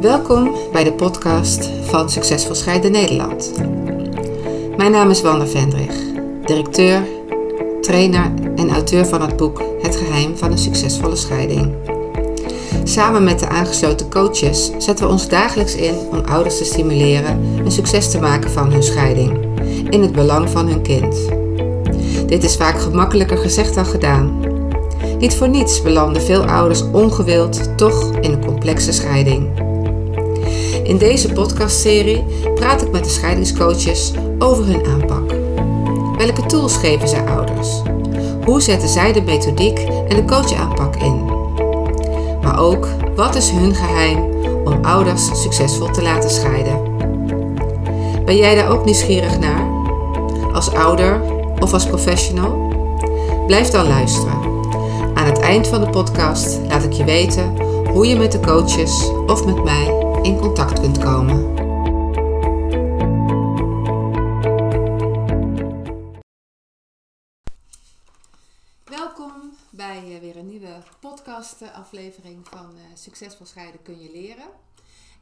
Welkom bij de podcast van Succesvol Scheiden Nederland. Mijn naam is Wanda Vendrig, directeur, trainer en auteur van het boek Het geheim van een succesvolle scheiding. Samen met de aangesloten coaches zetten we ons dagelijks in om ouders te stimuleren een succes te maken van hun scheiding, in het belang van hun kind. Dit is vaak gemakkelijker gezegd dan gedaan. Niet voor niets belanden veel ouders ongewild toch in een complexe scheiding. In deze podcastserie praat ik met de scheidingscoaches over hun aanpak. Welke tools geven zij ouders? Hoe zetten zij de methodiek en de coachaanpak in? Maar ook, wat is hun geheim om ouders succesvol te laten scheiden? Ben jij daar ook nieuwsgierig naar? Als ouder of als professional? Blijf dan luisteren. Aan het eind van de podcast laat ik je weten hoe je met de coaches of met mij in contact kunt komen. Welkom bij eh, weer een nieuwe podcast-aflevering van uh, Succesvol scheiden kun je leren.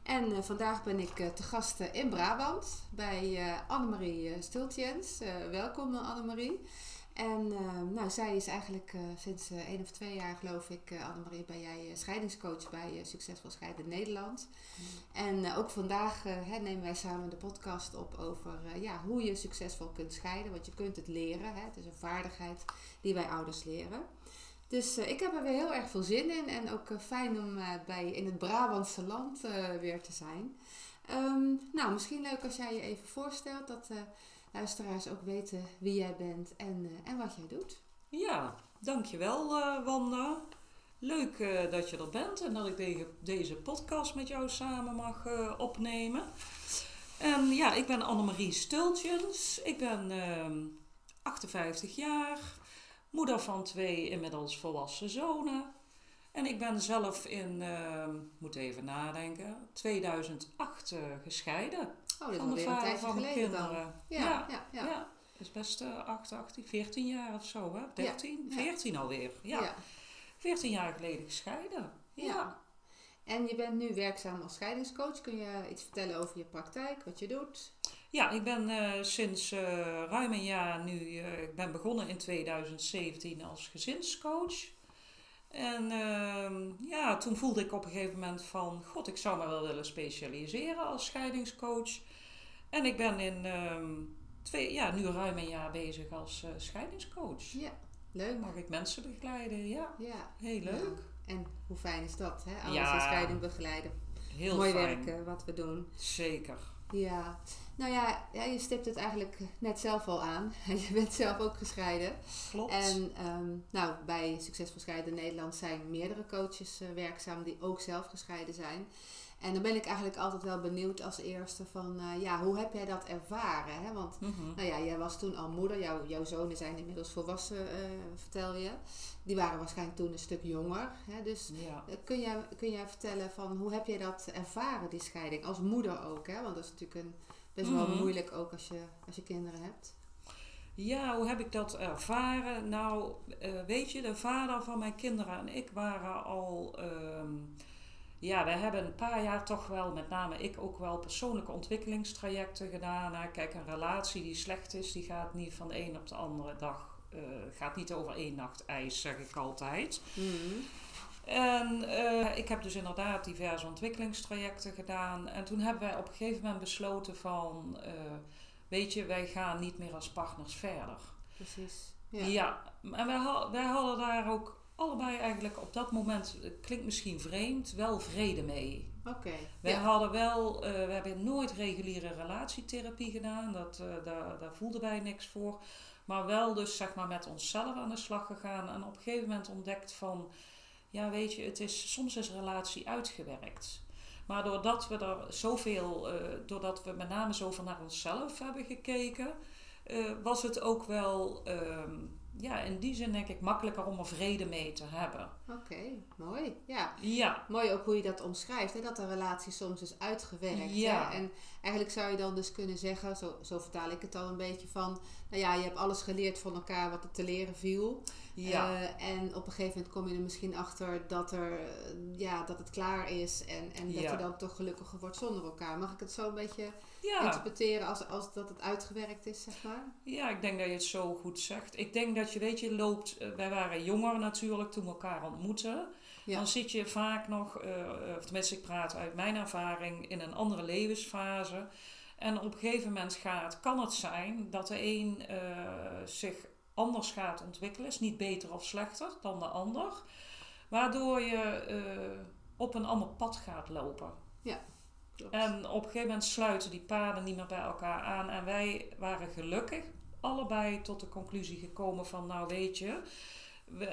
En uh, vandaag ben ik te gast in Brabant bij Annemarie Stultjens. welkom Annemarie. En uh, nou, zij is eigenlijk uh, sinds uh, één of twee jaar, geloof ik, Annemarie, ben jij scheidingscoach bij Succesvol Scheiden Nederland. Mm. En ook vandaag hè, nemen wij samen de podcast op over ja, hoe je succesvol kunt scheiden. Want je kunt het leren. Hè. Het is een vaardigheid die wij ouders leren. Dus ik heb er weer heel erg veel zin in. En ook fijn om bij, in het Brabantse land weer te zijn. Um, nou, misschien leuk als jij je even voorstelt. Dat luisteraars ook weten wie jij bent en, uh, en wat jij doet. Ja, dankjewel uh, Wanda. Leuk uh, dat je er bent en dat ik de, deze podcast met jou samen mag opnemen. En ja, ik ben Annemarie Stultjens. Ik ben 58 ehm, jaar, moeder van twee inmiddels volwassen zonen. En ik ben zelf in, ehm, moet even nadenken, 2008 gescheiden. Oh, dat is alweer een tijdje van geleden kinderen. dan. Ja, ja, ja. Dat is best uh, 8, 18, 14 jaar of zo, hè? 13, ja. 14 alweer. Ja. ja. 14 jaar geleden gescheiden. Ja. En je bent nu werkzaam als scheidingscoach. Kun je iets vertellen over je praktijk, wat je doet? Ja, ik ben uh, sinds uh, ruim een jaar nu, uh, ik ben begonnen in 2017 als gezinscoach. En ehm, ja, toen voelde ik op een gegeven moment van, god, ik zou me wel willen specialiseren als scheidingscoach. En ik ben in ehm, twee, ja, nu ruim een jaar bezig als uh, scheidingscoach. Ja, leuk. Mag ik mensen begeleiden? Ja, ja. heel leuk. En hoe fijn is dat, hè? Alles ja, scheiding begeleiden. Heel Mooi fijn. werk wat we doen. Zeker. Ja, nou ja, ja, je stipt het eigenlijk net zelf al aan. Je bent zelf ook gescheiden. Klopt. En um, nou, bij Succesvol Scheiden Nederland zijn meerdere coaches uh, werkzaam die ook zelf gescheiden zijn. En dan ben ik eigenlijk altijd wel benieuwd als eerste van, uh, ja, hoe heb jij dat ervaren? Hè? Want, mm -hmm. nou ja, jij was toen al moeder, jouw, jouw zonen zijn inmiddels volwassen, uh, vertel je. Die waren waarschijnlijk toen een stuk jonger. Hè? Dus ja. kun, jij, kun jij vertellen van, hoe heb jij dat ervaren, die scheiding? Als moeder ook, hè? Want dat is natuurlijk een best wel mm -hmm. moeilijk ook als je, als je kinderen hebt. Ja, hoe heb ik dat ervaren? Nou, weet je, de vader van mijn kinderen en ik waren al. Um, ja, we hebben een paar jaar toch wel, met name ik ook wel, persoonlijke ontwikkelingstrajecten gedaan. Nou, kijk, een relatie die slecht is, die gaat niet van de een op de andere dag. Uh, gaat niet over één nacht ijs, zeg ik altijd. Mm -hmm. En uh, ik heb dus inderdaad diverse ontwikkelingstrajecten gedaan. En toen hebben wij op een gegeven moment besloten van, uh, weet je, wij gaan niet meer als partners verder. Precies. Ja, ja en wij, wij hadden daar ook allebei eigenlijk op dat moment, klinkt misschien vreemd, wel vrede mee. Oké. Okay, wij hadden wel, uh, we hebben nooit reguliere relatietherapie gedaan, dat, daar, daar voelden wij niks voor. Maar wel dus zeg maar met onszelf aan de slag gegaan en op een gegeven moment ontdekt van ja, weet je, het is, soms is relatie uitgewerkt. Maar doordat we er zoveel, uh, doordat we met name zoveel naar onszelf hebben gekeken, uh, was het ook wel, uh, ja, in die zin denk ik makkelijker om er vrede mee te hebben. Oké, mooi. Ja. ja. Mooi ook hoe je dat omschrijft, hè? dat de relatie soms is uitgewerkt. Ja. Hè? En eigenlijk zou je dan dus kunnen zeggen, zo, zo vertaal ik het al een beetje van, nou ja, je hebt alles geleerd van elkaar wat er te leren viel. Ja. Eh, en op een gegeven moment kom je er misschien achter dat, er, ja, dat het klaar is en, en dat Ja. je dan toch gelukkiger wordt zonder elkaar. Mag ik het zo een beetje ja. interpreteren als, als dat het uitgewerkt is, zeg maar? Ja, ik denk dat je het zo goed zegt. Ik denk dat je, weet je, loopt... eh, wij waren jonger natuurlijk toen we elkaar ontmoetten. Ja. Dan zit je vaak nog, eh, eh, of tenminste ik praat uit mijn ervaring, in een andere levensfase. En op een gegeven moment gaat, kan het zijn dat de een zich anders gaat ontwikkelen. Is niet beter of slechter dan de ander. Waardoor je op een ander pad gaat lopen. Klopt. En op een gegeven moment sluiten die paden niet meer bij elkaar aan. En wij waren gelukkig allebei tot de conclusie gekomen van, nou weet je,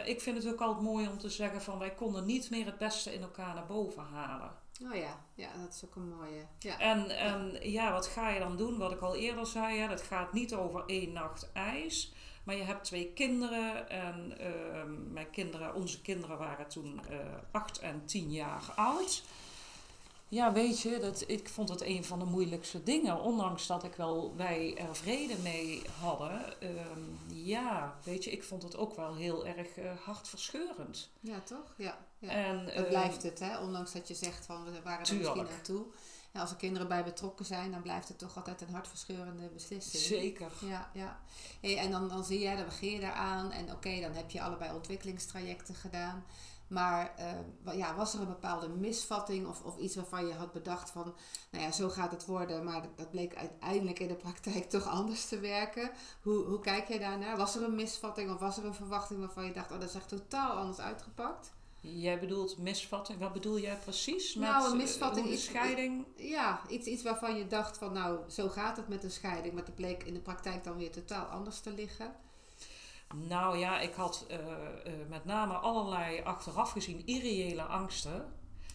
ik vind het ook altijd mooi om te zeggen van, wij konden niet meer het beste in elkaar naar boven halen. Oh ja, ja, dat is ook een mooie. Ja, En, en ja, wat ga je dan doen? Wat ik al eerder zei, hè, dat gaat niet over één nacht ijs. Maar je hebt twee kinderen en ehm, mijn kinderen, onze kinderen waren toen eh acht en tien jaar oud. Ja, weet je, dat, ik vond het een van de moeilijkste dingen. Ondanks dat ik wel, wij er vrede mee hadden. ehm, ja, weet je, ik vond het ook wel heel erg eh, hartverscheurend. ja toch? Ja. ja. En, Dat ehm, blijft het, hè? ondanks dat je zegt van we waren er misschien Tuurlijk. naartoe. En als er kinderen bij betrokken zijn, dan blijft het toch altijd een hartverscheurende beslissing. Zeker. Ja, ja. Hey, en dan, dan zie je, dan begin je daaraan. En oké, dan heb je allebei ontwikkelingstrajecten gedaan. Maar eh, ja, was er een bepaalde misvatting of, of iets waarvan je had bedacht van, nou ja, zo gaat het worden, maar dat, dat bleek uiteindelijk in de praktijk toch anders te werken. Hoe, hoe kijk jij daarnaar? Was er een misvatting of was er een verwachting waarvan je dacht, oh, dat is echt totaal anders uitgepakt? Jij bedoelt misvatting. Wat bedoel jij precies? Met Nou, een eh, misvatting is- scheiding. Ja, iets, iets waarvan je dacht van, nou, zo gaat het met een scheiding, maar dat bleek in de praktijk dan weer totaal anders te liggen. Nou ja, ik had eh, eh, met name allerlei achteraf gezien irreële angsten.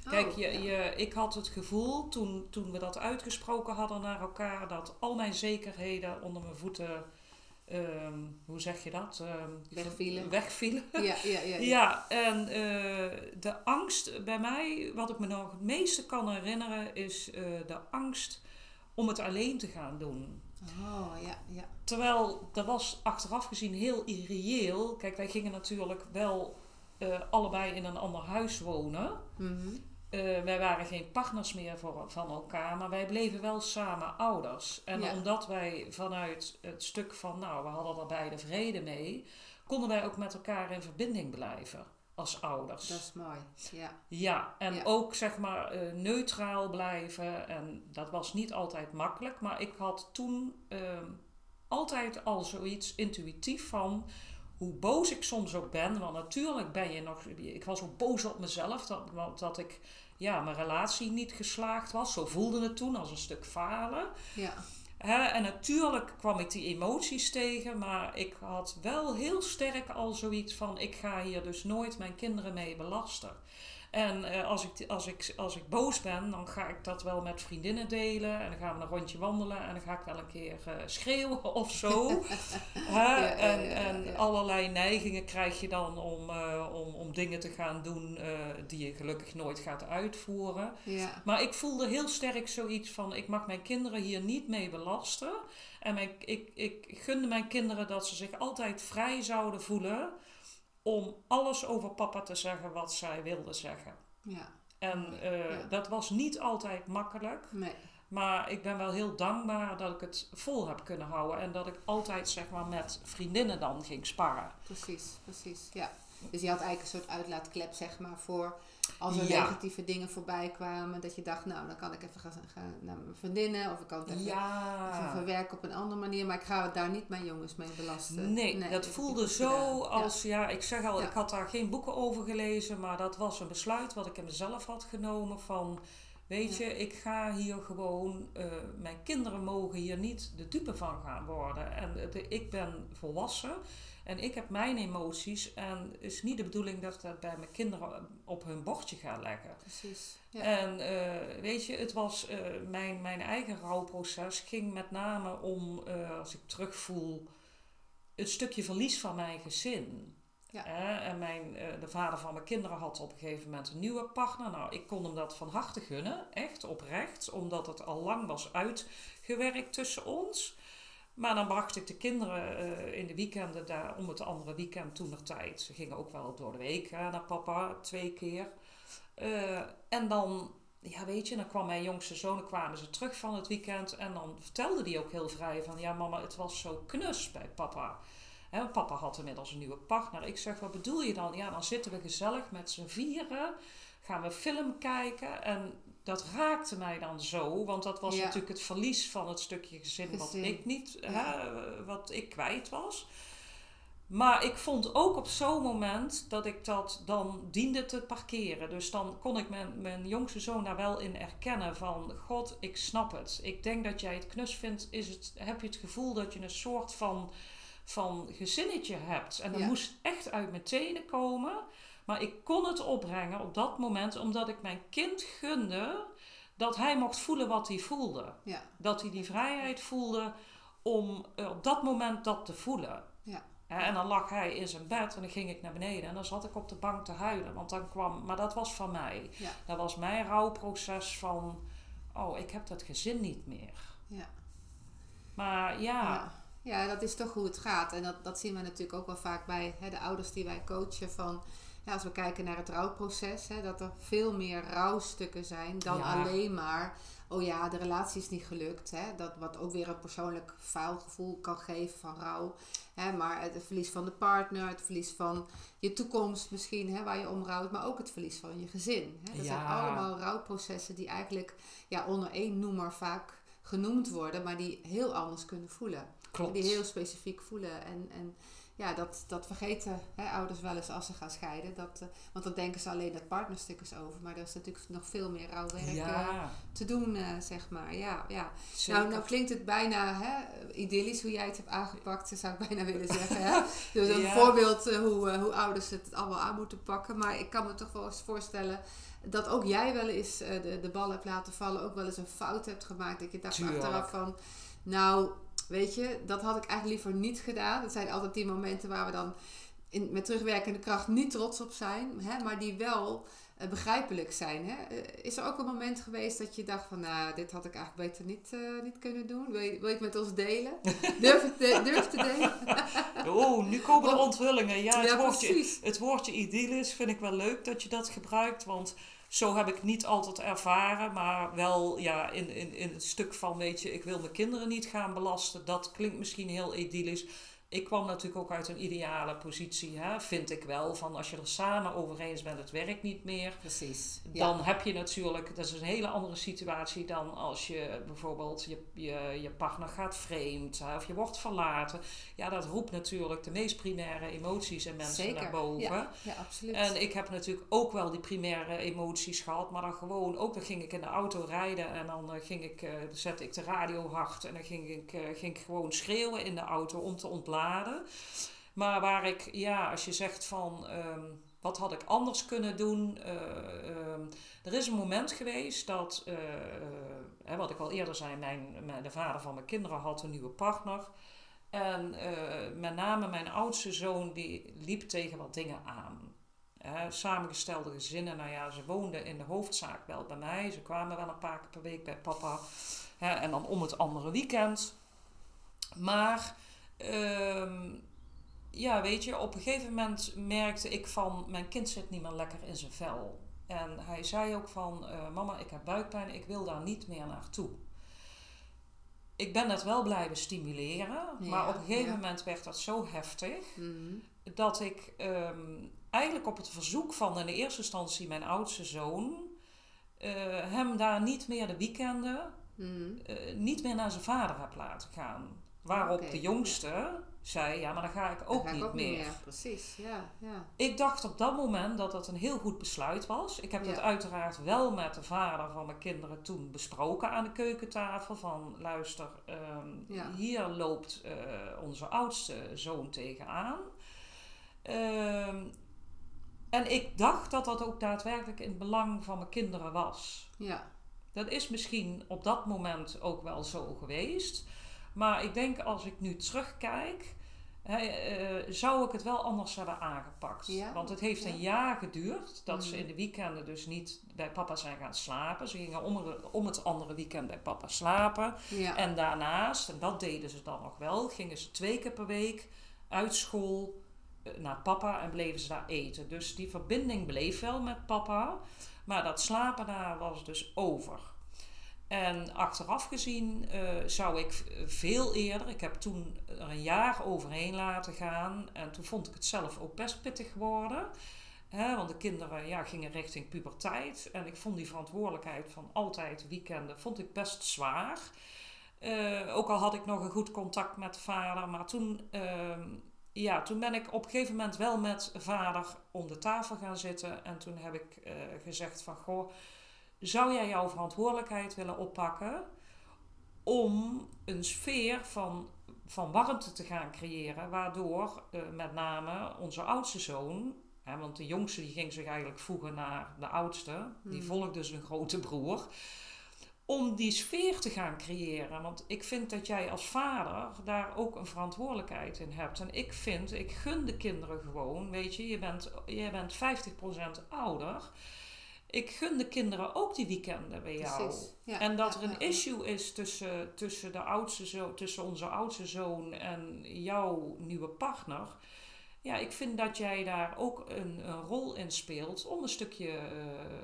Kijk, Oh, je, ja. je, ik had het gevoel toen, toen we dat uitgesproken hadden naar elkaar, dat al mijn zekerheden onder mijn voeten, ehm, hoe zeg je dat? Ehm, Wegvielen. Wegvielen. Ja, ja, ja. ja. Ja, en eh, de angst bij mij, wat ik me nog het meeste kan herinneren, is de angst om het alleen te gaan doen. Oh, ja, ja. Terwijl dat was achteraf gezien heel irreëel. Kijk, wij gingen natuurlijk wel eh, allebei in een ander huis wonen. Mhm. Eh, wij waren geen partners meer voor, van elkaar, maar wij bleven wel samen ouders. En Ja. omdat wij vanuit het stuk van, nou, we hadden er beide vrede mee, konden wij ook met elkaar in verbinding blijven als ouders. Dat is mooi. Ja. Ja, en Ja. ook zeg maar eh, neutraal blijven. En dat was niet altijd makkelijk, maar ik had toen ehm, altijd al zoiets intuïtief van hoe boos ik soms ook ben. Want natuurlijk ben je nog. Ik was ook boos op mezelf dat, dat ik ja, mijn relatie niet geslaagd was. Zo voelde het toen als een stuk falen. Ja. En natuurlijk kwam ik die emoties tegen, maar ik had wel heel sterk al zoiets van: ik ga hier dus nooit mijn kinderen mee belasten. En eh, als, ik, als, ik, als ik boos ben, dan ga ik dat wel met vriendinnen delen. En dan gaan we een rondje wandelen en dan ga ik wel een keer eh, schreeuwen of zo. Ja, en ja, en ja. allerlei neigingen krijg je dan om, eh, om, om dingen te gaan doen die je gelukkig nooit gaat uitvoeren. Ja. Maar ik voelde heel sterk zoiets van: ik mag mijn kinderen hier niet mee belasten. En mijn, ik, ik gunde mijn kinderen dat ze zich altijd vrij zouden voelen om alles over papa te zeggen wat zij wilden zeggen. Ja. En eh, Ja. dat was niet altijd makkelijk. Nee. Maar ik ben wel heel dankbaar dat ik het vol heb kunnen houden. En dat ik altijd zeg maar met vriendinnen dan ging sparren. Precies, precies. Ja. Dus je had eigenlijk een soort uitlaatklep, zeg maar, voor als er Ja. negatieve dingen voorbij kwamen. Dat je dacht, nou, dan kan ik even gaan, gaan naar mijn vriendinnen. Of ik kan het even, even Ja. verwerken op een andere manier. Maar ik ga daar niet mijn jongens mee belasten. Nee, dat voelde zo gedaan. als, ja. ik zeg al, ik had daar geen boeken over gelezen, maar dat was een besluit wat ik in mezelf had genomen van, weet je, ik ga hier gewoon, eh, mijn kinderen mogen hier niet de dupe van gaan worden. En de, ik ben volwassen en ik heb mijn emoties en het is niet de bedoeling dat ik dat bij mijn kinderen op hun bordje ga leggen. Precies. Ja. En eh, weet je, het was eh, mijn, mijn eigen rouwproces ging met name om, als ik terugvoel, het stukje verlies van mijn gezin. Ja. En mijn, eh, de vader van mijn kinderen had op een gegeven moment een nieuwe partner. Nou, ik kon hem dat van harte gunnen, echt oprecht, omdat het al lang was uitgewerkt tussen ons. Maar dan bracht ik de kinderen eh, in de weekenden daar om het andere weekend toen nog tijd. Ze gingen ook wel door de week naar papa, twee keer. Eh, en dan, ja weet je, dan kwam mijn jongste zoon, kwamen ze terug van het weekend. En dan vertelde die ook heel vrij van, ja mama, het was zo knus bij papa. Hè, papa had inmiddels een nieuwe partner. Ik zeg, wat bedoel je dan? Ja, dan zitten we gezellig met z'n vieren, gaan we film kijken. En dat raakte mij dan zo, want dat was Ja. natuurlijk het verlies van het stukje gezin, wat ik niet, Ja. hè, wat ik kwijt was. Maar ik vond ook op zo'n moment dat ik dat dan diende te parkeren. Dus dan kon ik mijn, mijn jongste zoon daar wel in erkennen van... God, ik snap het. Ik denk dat jij het knus vindt. Is het, heb je het gevoel dat je een soort van, van gezinnetje hebt. En dat Ja. moest echt uit mijn tenen komen. Maar ik kon het opbrengen op dat moment... omdat ik mijn kind gunde dat hij mocht voelen wat hij voelde. Ja, Dat hij die vrijheid voelde om op dat moment dat te voelen. ja, En dan lag hij in zijn bed en dan ging ik naar beneden en dan zat ik op de bank te huilen. Want dan kwam, maar dat was van mij. Ja. Dat was mijn rouwproces van, oh, ik heb dat gezin niet meer. ja. Maar ja, Ja. Ja, dat is toch hoe het gaat. En dat, dat zien we natuurlijk ook wel vaak bij hè, de ouders die wij coachen. Van, ja, als we kijken naar het rouwproces, hè, dat er veel meer rouwstukken zijn dan Ja. alleen maar. Oh ja, de relatie is niet gelukt. Hè, dat wat ook weer een persoonlijk faalgevoel kan geven van rouw. Hè, maar het verlies van de partner, het verlies van je toekomst misschien, hè, waar je om rouwt. Maar ook het verlies van je gezin. Hè. Dat zijn allemaal rouwprocessen die eigenlijk ja, onder één noemer vaak genoemd worden, maar die heel anders kunnen voelen. Klopt. Die heel specifiek voelen. En, en ja, dat, dat vergeten hè, ouders wel eens als ze gaan scheiden. Dat, eh, want dan denken ze alleen dat partnerstuk is over. Maar er is natuurlijk nog veel meer rouwwerk eh, Ja, te doen, eh, zeg maar. Ja, ja. zeker. Nou, nou klinkt het bijna hè, idyllisch hoe jij het hebt aangepakt, zou ik bijna willen zeggen. Hè? Dus een Ja. voorbeeld eh, hoe, eh, hoe ouders het allemaal aan moeten pakken. Maar ik kan me toch wel eens voorstellen dat ook jij wel eens eh, de, de bal hebt laten vallen. Ook wel eens een fout hebt gemaakt. Dat je dacht Tuurlijk. achteraf van, nou, weet je, dat had ik eigenlijk liever niet gedaan. Dat zijn altijd die momenten waar we dan in, met terugwerkende kracht niet trots op zijn. Hè, maar die wel eh, begrijpelijk zijn. Hè? Eh, is er ook een moment geweest dat je dacht van, nou, dit had ik eigenlijk beter niet, eh, niet kunnen doen? Wil je, wil je het met ons delen? Durf, de, durf te delen? Oh, nu komen de onthullingen. Ja, het, Ja, woordje, precies. het woordje idyllisch vind ik wel leuk dat je dat gebruikt. Want zo heb ik niet altijd ervaren. Maar wel ja, in, in, in het stuk van, weet je, ik wil mijn kinderen niet gaan belasten. Dat klinkt misschien heel idyllisch. Ik kwam natuurlijk ook uit een ideale positie, hè, vind ik wel. Van als je er samen over eens bent, het werkt niet meer. Precies. Dan heb je natuurlijk, dat is een hele andere situatie dan als je bijvoorbeeld je, je, je partner gaat vreemd hè, of je wordt verlaten. Ja, dat roept natuurlijk de meest primaire emoties in mensen Zeker. naar boven. Ja, ja, absoluut. En ik heb natuurlijk ook wel die primaire emoties gehad, maar dan gewoon ook, dan ging ik in de auto rijden en dan eh, ging ik, eh, zette ik de radio hard en dan ging ik, eh, ging ik gewoon schreeuwen in de auto om te Maar waar ik, ja, als je zegt van, ehm, wat had ik anders kunnen doen? Eh, ehm, er is een moment geweest dat, eh, hè, wat ik al eerder zei, mijn, mijn, de vader van mijn kinderen had een nieuwe partner. En met name mijn oudste zoon, die liep tegen wat dingen aan. Hè, samengestelde gezinnen, nou ja, ze woonden in de hoofdzaak wel bij mij. Ze kwamen wel een paar keer per week bij papa. Hè, en dan om het andere weekend. Maar, ehm, ja, weet je, op een gegeven moment merkte ik van... Mijn kind zit niet meer lekker in zijn vel. En hij zei ook van... eh, mama, ik heb buikpijn, ik wil daar niet meer naartoe. Ik ben dat wel blijven stimuleren. maar op een gegeven ja. moment werd dat zo heftig Mhm. dat ik ehm, eigenlijk op het verzoek van in de eerste instantie mijn oudste zoon eh, hem daar niet meer de weekenden Mhm. eh, niet meer naar zijn vader heb laten gaan. Waarop de jongste zei, ja, maar dan ga ik Dat ook ga ik niet ook meer. niet meer. Precies, ja. ja. Ik dacht op dat moment dat dat een heel goed besluit was. Ik heb dat Ja. uiteraard wel met de vader van mijn kinderen toen besproken aan de keukentafel. Van luister, ehm, Ja. hier loopt eh, onze oudste zoon tegenaan. Ehm en ik dacht dat dat ook daadwerkelijk in het belang van mijn kinderen was. ja. Dat is misschien op dat moment ook wel zo geweest. Maar ik denk als ik nu terugkijk, hè, eh, zou ik het wel anders hebben aangepakt. Ja? Want het heeft Ja. een jaar geduurd dat ze Mhm. in de weekenden dus niet bij papa zijn gaan slapen. Ze gingen om, om het andere weekend bij papa slapen. Ja. En daarnaast, en dat deden ze dan nog wel, gingen ze twee keer per week uit school eh, naar papa en bleven ze daar eten. Dus die verbinding bleef wel met papa, maar dat slapen daar was dus over. En achteraf gezien eh, zou ik veel eerder, ik heb toen er een jaar overheen laten gaan en toen vond ik het zelf ook best pittig worden. Want de kinderen ja, gingen richting puberteit en ik vond die verantwoordelijkheid van altijd weekenden vond ik best zwaar. Eh, ook al had ik nog een goed contact met vader, maar toen, ehm, ja, toen ben ik op een gegeven moment wel met vader om de tafel gaan zitten. En toen heb ik eh, gezegd van, goh, zou jij jouw verantwoordelijkheid willen oppakken om een sfeer van, van warmte te gaan creëren, waardoor eh, met name onze oudste zoon, hè, want de jongste die ging zich eigenlijk voegen naar de oudste, die Hmm. volgde zijn grote broer om die sfeer te gaan creëren. Want ik vind dat jij als vader daar ook een verantwoordelijkheid in hebt. En ik vind, ik gun de kinderen gewoon, weet je, je bent, je bent 50% ouder. Ik gun de kinderen ook die weekenden bij jou. Ja, En dat ja, er een ja, issue is tussen, tussen, de oudste zo, tussen onze oudste zoon en jouw nieuwe partner. Ja, ik vind dat jij daar ook een, een rol in speelt om een stukje eh,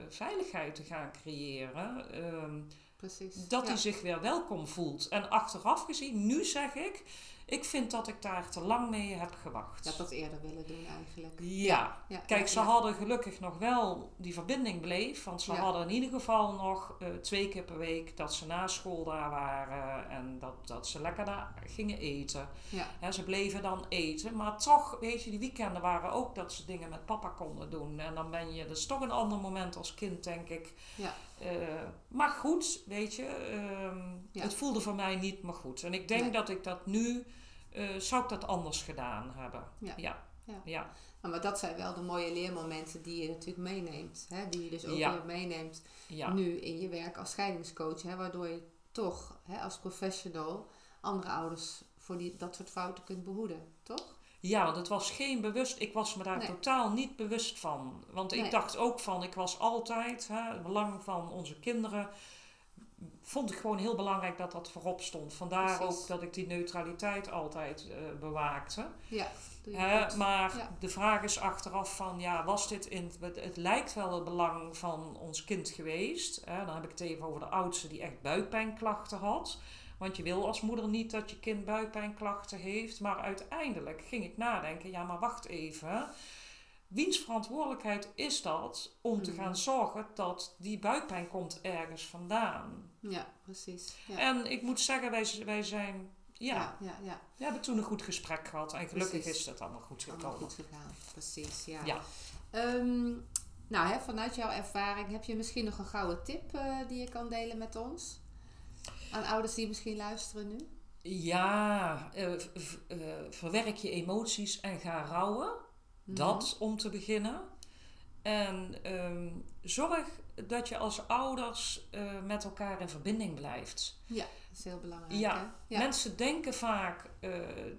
veiligheid te gaan creëren. Ehm, Precies. dat ja. hij zich weer welkom voelt. En achteraf gezien, nu zeg ik, ik vind dat ik daar te lang mee heb gewacht. Dat dat eerder willen doen eigenlijk. Ja. Ja, Kijk, ze hadden gelukkig nog wel die verbinding bleef. Want ze hadden in ieder geval nog eh, twee keer per week dat ze na school daar waren. En dat, dat ze lekker daar gingen eten. Ja. Hè, ze bleven dan eten. Maar toch, weet je, die weekenden waren ook dat ze dingen met papa konden doen. En dan ben je, dat is toch een ander moment als kind, denk ik. Ja. Eh, maar goed, weet je, ehm, Ja. het voelde voor mij niet meer goed. En ik denk Nee. dat ik dat nu, eh, zou ik dat anders gedaan hebben. Ja. ja. Ja. ja. Nou, maar dat zijn wel de mooie leermomenten die je natuurlijk meeneemt. Hè? Die je dus ook Ja. weer meeneemt nu in je werk als scheidingscoach. Hè? Waardoor je toch hè, als professional andere ouders voor die, dat soort fouten kunt behoeden. Toch? Ja, want het was geen bewust. Ik was me daar Nee. totaal niet bewust van. Want ik dacht ook van, ik was altijd, hè, het belang van onze kinderen. Vond ik gewoon heel belangrijk dat dat voorop stond. Vandaar Precies. ook dat ik die neutraliteit altijd eh, bewaakte. Ja. Goed. maar Ja. de vraag is achteraf van, ja, was dit in... Het, het lijkt wel het belang van ons kind geweest. Dan heb ik het even over de oudste die echt buikpijnklachten had. Want je wil als moeder niet dat je kind buikpijnklachten heeft. Maar uiteindelijk ging ik nadenken, ja, maar wacht even. Wiens verantwoordelijkheid is dat om te Mhm. gaan zorgen dat die buikpijn komt ergens vandaan? Ja, precies. Ja. En ik moet zeggen, wij, wij zijn... Ja, ja, ja, ja. we hebben toen een goed gesprek gehad. En gelukkig Precies. is het allemaal goed Allemaal gekomen. goed gegaan. Precies, ja. Ja. Ehm, nou, hè, vanuit jouw ervaring heb je misschien nog een gouden tip eh, die je kan delen met ons? Aan ouders die misschien luisteren nu? Ja, eh, eh, verwerk je emoties en ga rouwen. Mhm. Dat om te beginnen. En ehm, zorg dat je als ouders eh, met elkaar in verbinding blijft. Ja, dat is heel belangrijk. Ja. Mensen denken vaak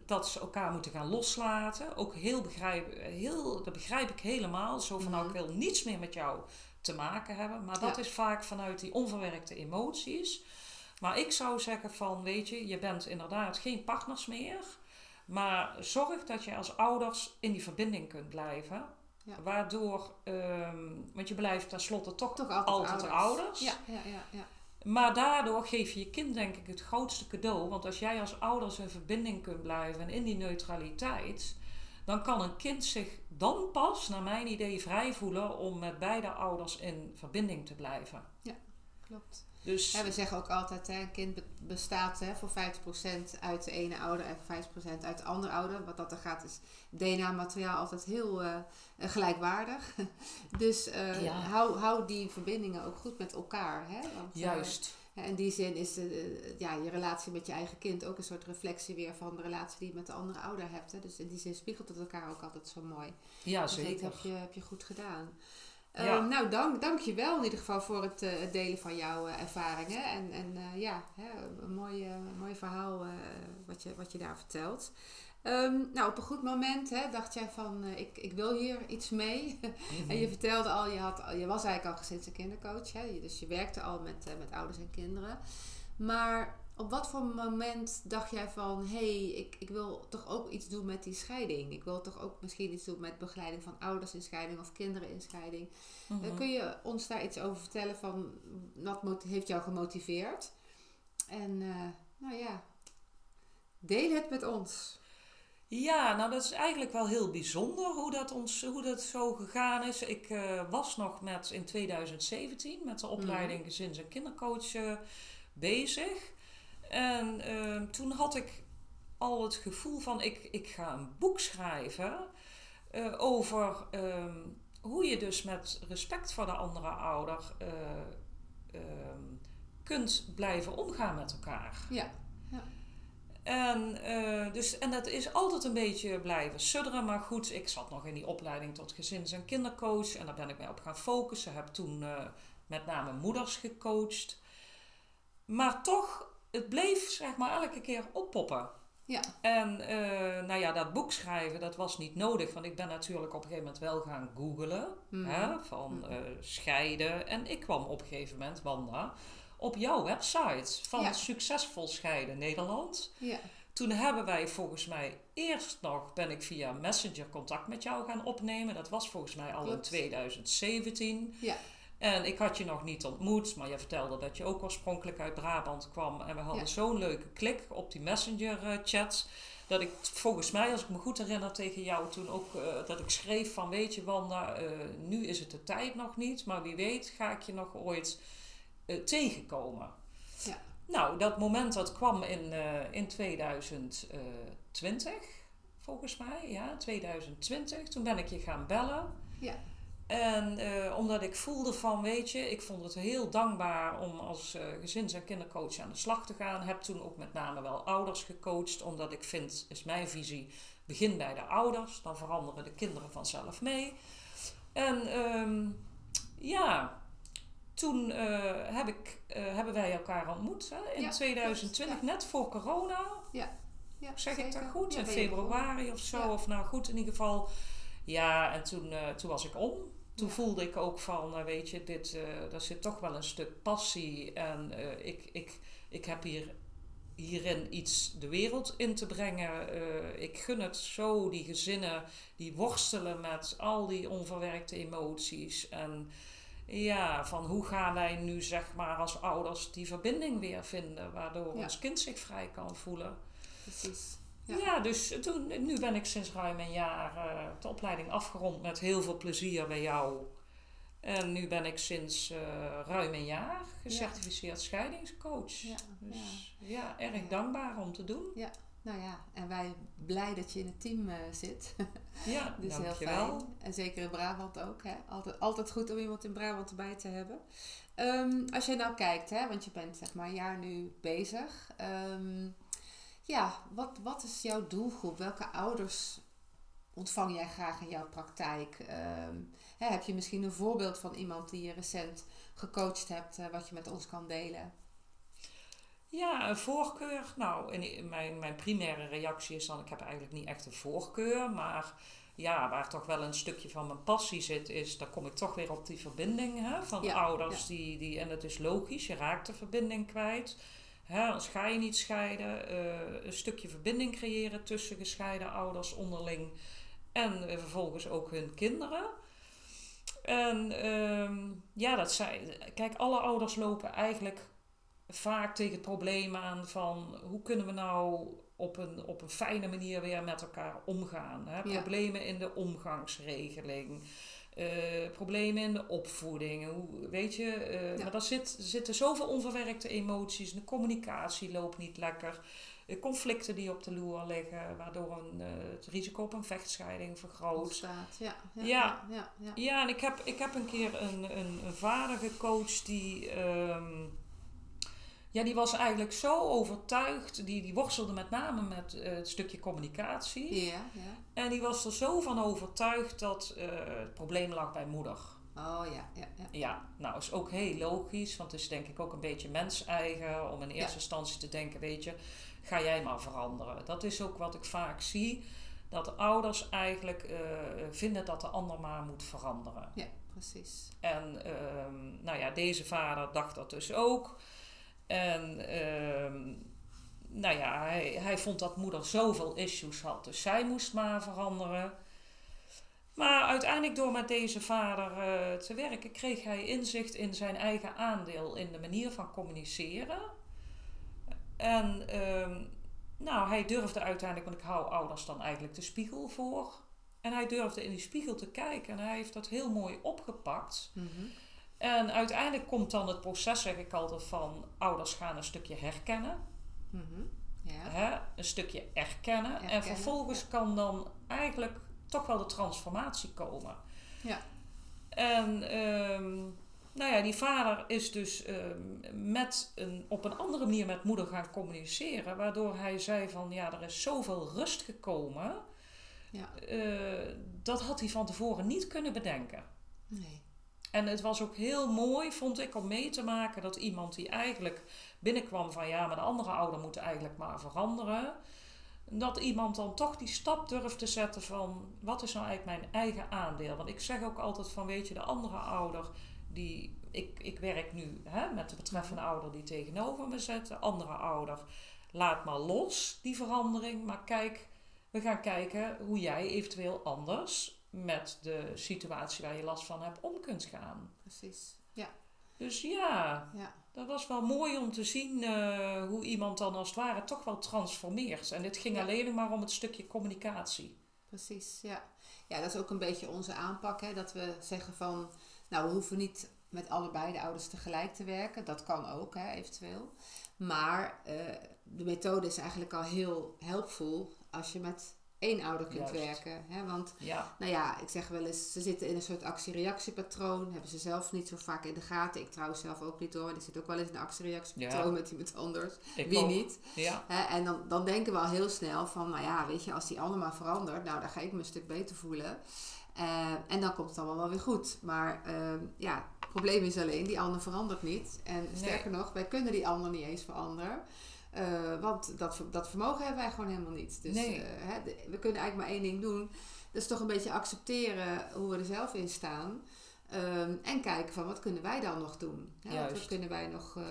dat ze elkaar moeten gaan loslaten. Ook heel begrijp, heel, dat begrijp ik helemaal. Zo van, nou, ik Mhm. wil niets meer met jou te maken hebben. Maar dat Ja. is vaak vanuit die onverwerkte emoties. Maar ik zou zeggen van, weet je, je bent inderdaad geen partners meer. Maar zorg dat je als ouders in die verbinding kunt blijven. Ja. Waardoor, ehm, want je blijft tenslotte toch, Toch altijd, altijd ouders. Ja, ja, ja, ja. Maar daardoor geef je je kind denk ik het grootste cadeau. Want als jij als ouders in verbinding kunt blijven en in die neutraliteit, dan kan een kind zich dan pas, naar mijn idee, vrij voelen om met beide ouders in verbinding te blijven. Klopt. Dus Ja, we zeggen ook altijd, hè, een kind be- bestaat hè, voor 50% uit de ene ouder en 50% uit de andere ouder. Wat dat er gaat is DNA-materiaal altijd heel eh, gelijkwaardig. dus eh, Ja. hou, hou die verbindingen ook goed met elkaar. Hè? Want, eh, juist. Ja, in die zin is ja, je relatie met je eigen kind ook een soort reflectie weer van de relatie die je met de andere ouder hebt. Hè? Dus in die zin spiegelt het elkaar ook altijd zo mooi. Ja, dat zeker. heb je, heb je goed gedaan. Ja. Ehm, nou, dank, dank je wel in ieder geval voor het, eh, het delen van jouw eh, ervaringen. En, en eh, ja, hè, een mooi, mooi verhaal wat, je, wat je daar vertelt. Ehm, nou, op een goed moment hè, dacht jij van, ik, ik wil hier iets mee. en je vertelde al, je, had, je was eigenlijk al gezins- en kindercoach. Hè? Dus je werkte al met, met ouders en kinderen. Maar op wat voor moment dacht jij van, hé, hey, ik, ik wil toch ook iets doen met die scheiding? Ik wil toch ook misschien iets doen met begeleiding van ouders in scheiding of kinderen in scheiding. Mm -hmm. kun je ons daar iets over vertellen van, wat heeft jou gemotiveerd? En nou ja, deel het met ons. Ja, nou dat is eigenlijk wel heel bijzonder hoe dat, ons, hoe dat zo gegaan is. Ik uh, was nog met in 2017 met de opleiding mm. gezins- en kindercoach bezig. En uh, toen had ik al het gevoel van ik, ik ga een boek schrijven uh, over um, hoe je dus met respect voor de andere ouder um, kunt blijven omgaan met elkaar. Ja. ja. En, uh, dus, en dat is altijd een beetje blijven sudderen. Maar goed, ik zat nog in die opleiding tot gezins- en kindercoach. En daar ben ik mij op gaan focussen. Heb toen uh, met name moeders gecoacht. Maar toch, het bleef zeg maar elke keer oppoppen. Ja. En uh, nou ja, dat boek schrijven, dat was niet nodig. Want ik ben natuurlijk op een gegeven moment wel gaan googlen. Mm. Hè, van Mm. scheiden. En ik kwam op een gegeven moment, Wanda op jouw website van Ja. Succesvol Scheiden Nederland. Ja. Toen hebben wij volgens mij eerst nog, ben ik via Messenger contact met jou gaan opnemen. Dat was volgens mij al in Klopt. 2017. Ja. En ik had je nog niet ontmoet, maar je vertelde dat je ook oorspronkelijk uit Brabant kwam. En we hadden Ja. zo'n leuke klik op die Messenger-chat. Dat ik volgens mij, als ik me goed herinner, tegen jou toen ook eh, dat ik schreef van weet je Wanda, eh, nu is het de tijd nog niet, maar wie weet ga ik je nog ooit eh, tegenkomen. Ja. Nou, dat moment dat kwam in, eh, in 2020, volgens mij, ja, 2020. Toen ben ik je gaan bellen. Ja. En eh, omdat ik voelde van, weet je, ik vond het heel dankbaar om als eh, gezins- en kindercoach aan de slag te gaan. Heb toen ook met name wel ouders gecoacht, omdat ik vind, is mijn visie, begin bij de ouders. Dan veranderen de kinderen vanzelf mee. En ehm, ja, toen eh, heb ik, hebben wij elkaar ontmoet hè, in Ja, 2020, klopt, net voor corona. Ja, Zeg ik dat goed? Ja, in februari of zo. Ja. Of nou goed, in ieder geval. Ja, en toen, toen was ik om. Toen voelde ik ook van, eh, weet je, dit, eh daar zit toch wel een stuk passie. En eh, ik, ik, ik heb hier, hierin iets de wereld in te brengen. Eh, ik gun het zo, die gezinnen die worstelen met al die onverwerkte emoties. En ja, van hoe gaan wij nu zeg maar als ouders die verbinding weer vinden. Waardoor Ja. ons kind zich vrij kan voelen. Precies. Ja, Ja. dus toen, nu ben ik sinds ruim een jaar eh, de opleiding afgerond met heel veel plezier bij jou. En nu ben ik sinds eh, ruim een jaar gecertificeerd scheidingscoach. Ja, Dus ja, erg Ja. dankbaar om te doen. Nou ja, en wij blij dat je in het team eh, zit. Ja, dus heel fijn. En zeker in Brabant ook. Hè? Altijd, altijd goed om iemand in Brabant erbij te hebben. Ehm, als je nou kijkt, hè, want je bent zeg maar een jaar nu bezig. Ehm, ja, wat, wat is jouw doelgroep? Welke ouders ontvang jij graag in jouw praktijk? Ehm, hè, heb je misschien een voorbeeld van iemand die je recent gecoacht hebt, eh, wat je met ons kan delen? Ja, een voorkeur. Nou, mijn, mijn primaire reactie is dan, ik heb eigenlijk niet echt een voorkeur, maar ja, waar toch wel een stukje van mijn passie zit, is, dan kom ik toch weer op die verbinding hè, van Ja, ouders. ja. Die, die, en het is logisch, je raakt de verbinding kwijt. Hè, als ga je niet scheiden, eh, een stukje verbinding creëren tussen gescheiden ouders onderling en vervolgens ook hun kinderen. En ehm, ja, dat zijn, kijk, alle ouders lopen eigenlijk vaak tegen het probleem aan van hoe kunnen we nou op een, op een fijne manier weer met elkaar omgaan. Hè? Ja. Problemen in de omgangsregeling, eh, problemen in de opvoeding. Hoe, weet je, eh, Ja. maar daar zit, er zitten zoveel onverwerkte emoties. De communicatie loopt niet lekker. Conflicten die op de loer liggen, waardoor een, eh, het risico op een vechtscheiding vergroot. Ontstaat. Ja, ja, Ja. ja, ja, en ik heb, ik heb een keer een, een, een vader gecoacht die. ehm, ja, die was eigenlijk zo overtuigd. Die, die worstelde met name met eh, het stukje communicatie. Ja, ja. En die was er zo van overtuigd dat eh, het probleem lag bij moeder. Oh ja, ja, ja. Ja, nou is ook heel logisch, want het is denk ik ook een beetje mens-eigen om in eerste instantie te denken, weet je, ga jij maar veranderen. Dat is ook wat ik vaak zie, dat de ouders eigenlijk eh, vinden dat de ander maar moet veranderen. Ja, precies. En ehm, nou ja, deze vader dacht dat dus ook. En ehm, nou ja, hij, hij vond dat moeder zoveel issues had, dus zij moest maar veranderen. Maar uiteindelijk door met deze vader eh, te werken, kreeg hij inzicht in zijn eigen aandeel in de manier van communiceren. En ehm, nou, hij durfde uiteindelijk, want ik hou ouders dan eigenlijk de spiegel voor. En hij durfde in die spiegel te kijken en hij heeft dat heel mooi opgepakt. Mhm. En uiteindelijk komt dan het proces, zeg ik altijd, van ouders gaan een stukje herkennen. Mhm. Ja. Hè? Een stukje erkennen. En vervolgens kan dan eigenlijk toch wel de transformatie komen. Ja. En ehm, nou ja, die vader is dus ehm, met een, op een andere manier met moeder gaan communiceren. Waardoor hij zei van ja, er is zoveel rust gekomen. Ja. Eh, dat had hij van tevoren niet kunnen bedenken. Nee. En het was ook heel mooi, vond ik, om mee te maken dat iemand die eigenlijk binnenkwam van ja, maar de andere ouder moet eigenlijk maar veranderen. Dat iemand dan toch die stap durft te zetten van wat is nou eigenlijk mijn eigen aandeel? Want ik zeg ook altijd van weet je, de andere ouder die, ik, ik werk nu hè, met de betreffende ouder die tegenover me zet. De andere ouder, laat maar los die verandering. Maar kijk, we gaan kijken hoe jij eventueel anders met de situatie waar je last van hebt om kunt gaan. Precies. Ja. Dus ja, Ja. dat was wel mooi om te zien eh, hoe iemand dan als het ware toch wel transformeert. En dit ging Ja. alleen maar om het stukje communicatie. Precies, ja. Ja, dat is ook een beetje onze aanpak. Hè? Dat we zeggen van, nou, we hoeven niet met allebei de ouders tegelijk te werken. Dat kan ook, hè, eventueel. Maar eh, de methode is eigenlijk al heel helpvol als je met één ouder kunt Juist. werken. Hè? Want, Ja, nou ja, ik zeg wel eens, ze zitten in een soort actie-reactiepatroon. Hebben ze zelf niet zo vaak in de gaten. Ik trouwens zelf ook niet hoor. Die zit ook wel eens in een actie-reactiepatroon Ja. met iemand anders. ik Wie ook. niet? Ja, Hè, en dan, dan denken we al heel snel van, nou ja, weet je, als die ander maar verandert, nou, dan ga ik me een stuk beter voelen. Eh, en dan komt het allemaal wel weer goed. Maar ehm, ja, het probleem is alleen, die ander verandert niet. En sterker nog, wij kunnen die ander niet eens veranderen. Eh, want dat, dat vermogen hebben wij gewoon helemaal niet. Dus Nee. eh, hè, we kunnen eigenlijk maar één ding doen. Dat is toch een beetje accepteren hoe we er zelf in staan. Ehm, en kijken van wat kunnen wij dan nog doen? Hè? Wat kunnen wij nog eh,